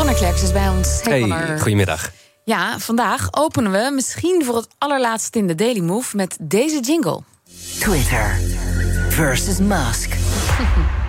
Connor Klerks is bij ons. Hey. Hey, goedemiddag. Ja, vandaag openen we misschien voor het allerlaatst in de Daily Move met deze jingle. Twitter versus Musk.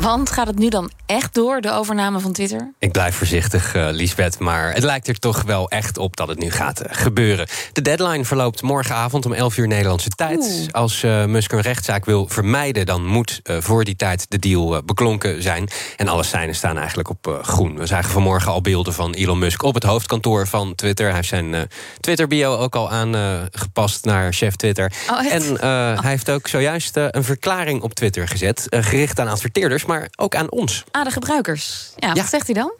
Want gaat het nu dan echt door, de overname van Twitter? Ik blijf voorzichtig, uh, Lisbeth, maar het lijkt er toch wel echt op dat het nu gaat uh, gebeuren. De deadline verloopt morgenavond om 11 uur Nederlandse tijd. Oeh. Als uh, Musk een rechtszaak wil vermijden, dan moet voor die tijd de deal beklonken zijn. En alle seinen staan eigenlijk op groen. We zagen vanmorgen al beelden van Elon Musk op het hoofdkantoor van Twitter. Hij heeft zijn Twitter-bio ook al aangepast naar chef Twitter. Oh, en hij heeft ook zojuist een verklaring op Twitter gezet, gericht aan adverteerders, maar ook aan ons. Ah, de gebruikers. Ja, Ja. wat zegt hij dan?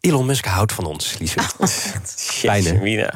Elon Musk houdt van ons, Liesbeth. Fijn, hè?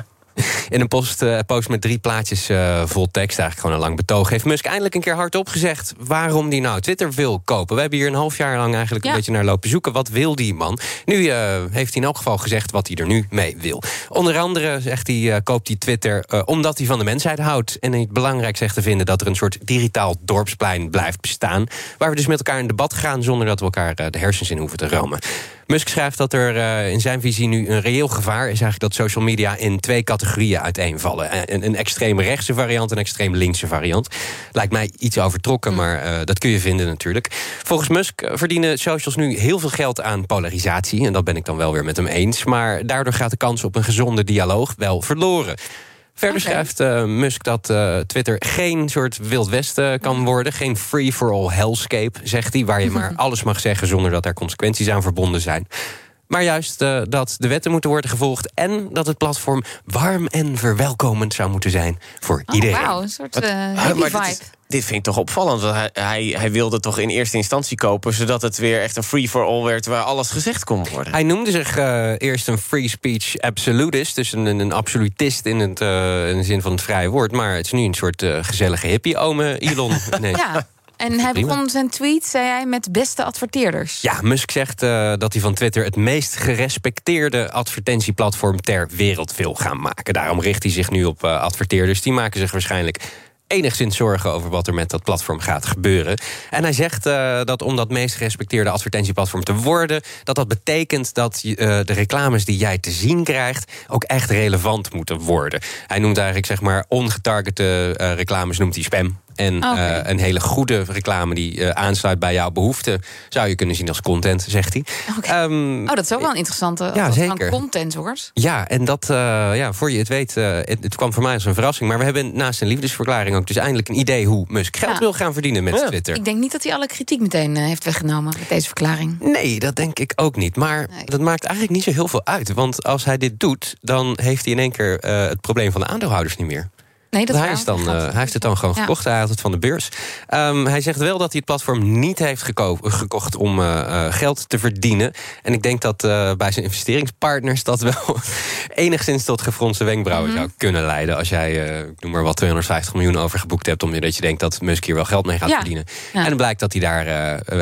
In een post, eh, post met drie plaatjes eh, vol tekst, eigenlijk gewoon een lang betoog... heeft Musk eindelijk een keer hardop gezegd waarom hij nou Twitter wil kopen. We hebben hier een half jaar lang eigenlijk Ja. een beetje naar lopen zoeken. Wat wil die man? Nu eh, heeft hij in elk geval gezegd wat hij er nu mee wil. Onder andere zegt hij, koopt hij Twitter omdat hij van de mensheid houdt... en het belangrijk zegt te vinden dat er een soort digitaal dorpsplein blijft bestaan... waar we dus met elkaar in debat gaan zonder dat we elkaar de hersens in hoeven te rammen. Musk schrijft dat er eh, in zijn visie nu een reëel gevaar is... eigenlijk dat social media in twee categorieën uiteenvallen. Eh, Een, een extreem rechtse variant en een extreem linkse variant. Lijkt mij iets overtrokken, maar eh, dat kun je vinden natuurlijk. Volgens Musk verdienen socials nu heel veel geld aan polarisatie... en dat ben ik dan wel weer met hem eens. Maar daardoor gaat de kans op een gezonde dialoog wel verloren. Verder schrijft eh, Musk dat eh, Twitter geen soort Wild Westen kan worden. Geen free-for-all hellscape, zegt hij. Waar je maar alles mag zeggen zonder dat er consequenties aan verbonden zijn. Maar juist eh, dat de wetten moeten worden gevolgd... en dat het platform warm en verwelkomend zou moeten zijn voor Oh, iedereen. wauw, een soort maar dit, vibe. dit vind ik toch opvallend. Want hij, hij, hij wilde toch in eerste instantie kopen... zodat het weer echt een free-for-all werd... waar alles gezegd kon worden. Hij noemde zich eh, eerst een free speech absolutist, dus een, een, absolutist in, het, eh, in de zin van het vrije woord. Maar het is nu een soort gezellige hippie-ome Elon. Nee. Ja, en hij Prima. begon zijn tweet, zei hij, met beste adverteerders. Ja, Musk zegt eh, dat hij van Twitter het meest gerespecteerde advertentieplatform ter wereld wil gaan maken. Daarom richt hij zich nu op eh, adverteerders. Die maken zich waarschijnlijk enigszins zorgen over wat er met dat platform gaat gebeuren. En hij zegt eh, dat om dat meest gerespecteerde advertentieplatform te worden, dat dat betekent dat de reclames die jij te zien krijgt ook echt relevant moeten worden. Hij noemt eigenlijk zeg maar ongetargete reclames noemt hij spam. En eh, een hele goede reclame die eh, aansluit bij jouw behoeften... zou je kunnen zien als content, zegt hij. Ehm, Oh, dat is ook wel een interessante Ja, zeker. van content wordt. ja, en dat, eh, ja, voor je het weet, eh, het, het kwam voor mij als een verrassing. Maar we hebben naast een liefdesverklaring ook dus eindelijk een idee... hoe Musk geld Ja. wil gaan verdienen met Ja. Twitter. Ik denk niet dat hij alle kritiek meteen heeft weggenomen met deze verklaring. Nee, dat denk ik ook niet. Maar Nee. dat maakt eigenlijk niet zo heel veel uit. Want als hij dit doet, dan heeft hij in één keer eh, het probleem van de aandeelhouders niet meer. Nee, dat hij, is dan, eh, hij heeft het dan gewoon Ja. gekocht. Hij had het van de beurs. Ehm, hij zegt wel dat hij het platform niet heeft geko- gekocht om eh, eh, geld te verdienen. En ik denk dat bij zijn investeringspartners dat wel enigszins tot gefronste wenkbrauwen Mhm. zou kunnen leiden. Als jij, ik noem maar wat, 250 miljoen overgeboekt hebt, omdat je denkt dat Musk hier wel geld mee gaat Ja. verdienen. Ja. En dan blijkt dat hij daar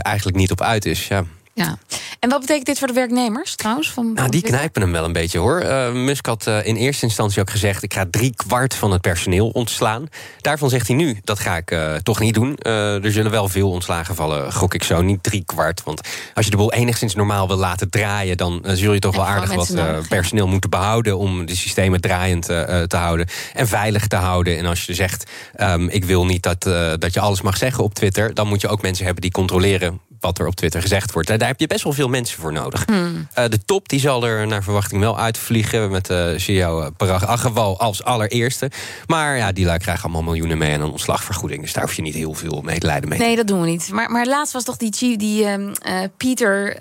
eigenlijk niet op uit is. Ja. Ja. En wat betekent dit voor de werknemers trouwens? Van, Nou, die knijpen hem wel een beetje hoor. Eh, Musk had eh, in eerste instantie ook gezegd: ik ga drie kwart van het personeel ontslaan. Daarvan zegt hij nu: dat ga ik eh, toch niet doen. Er zullen wel veel ontslagen vallen, gok ik zo. Niet drie kwart. Want als je de boel enigszins normaal wil laten draaien, dan zul je toch wel aardig wat ja. personeel moeten behouden om de systemen draaiend te houden en veilig te houden. En als je zegt: ehm, ik wil niet dat, dat je alles mag zeggen op Twitter, dan moet je ook mensen hebben die controleren wat er op Twitter gezegd wordt. En daar heb je best wel veel mensen voor nodig. Hmm. Eh, de top die zal er naar verwachting wel uitvliegen... met de CEO eh, Parag Agrawal als allereerste. Maar ja, die lui krijgen allemaal miljoenen mee... en een ontslagvergoeding. Dus daar hoef je niet heel veel medelijden mee. Nee, dat doen we niet. Maar, maar laatst was toch die chief, die ehm, eh, Pieter.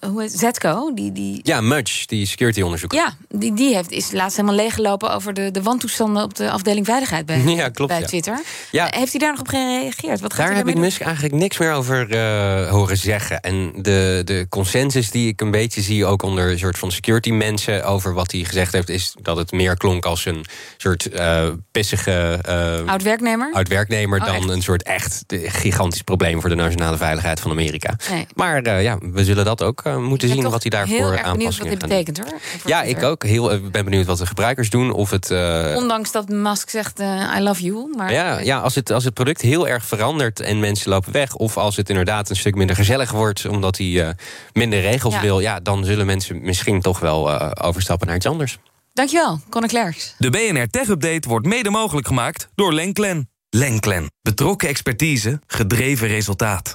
Ehm, hoe heet Zetco, die, die, Ja, Mudge, die security onderzoeker. ja, die, die heeft, is laatst helemaal leeggelopen over de, de wantoestanden op de afdeling veiligheid bij, Ja, klopt, bij ja. Twitter. Ja. Heeft hij daar nog op gereageerd? Wat Daar heb ik Musk eigenlijk niks meer over eh, horen zeggen. En de, de consensus die ik een beetje zie, ook onder een soort van security mensen, over wat hij gezegd heeft, is dat het meer klonk als een soort eh, pissige eh, doen? Oud-werknemer? oud-werknemer Oh, dan echt? een soort echt gigantisch probleem voor de nationale veiligheid van Amerika. Nee. Maar eh, ja, we zullen dat ook eh, moeten Ik zien wat hij heel daarvoor benieuwd wat aanpassingen dit gaat doen. betekent, hoor. Ja, ik ook. Heel, ben benieuwd wat de gebruikers doen. Of het, eh, Ondanks dat Musk zegt, eh, I love you. Maar ja, ja als, het, als het product heel erg verandert en mensen lopen weg... of als het inderdaad een stuk minder gezellig wordt... omdat hij eh, minder regels Ja. wil... Ja, dan zullen mensen misschien toch wel eh, overstappen naar iets anders. Dankjewel, Conor Klerks. De BNR Tech Update wordt mede mogelijk gemaakt door Lenklen. Lenklen. Betrokken expertise, gedreven resultaat.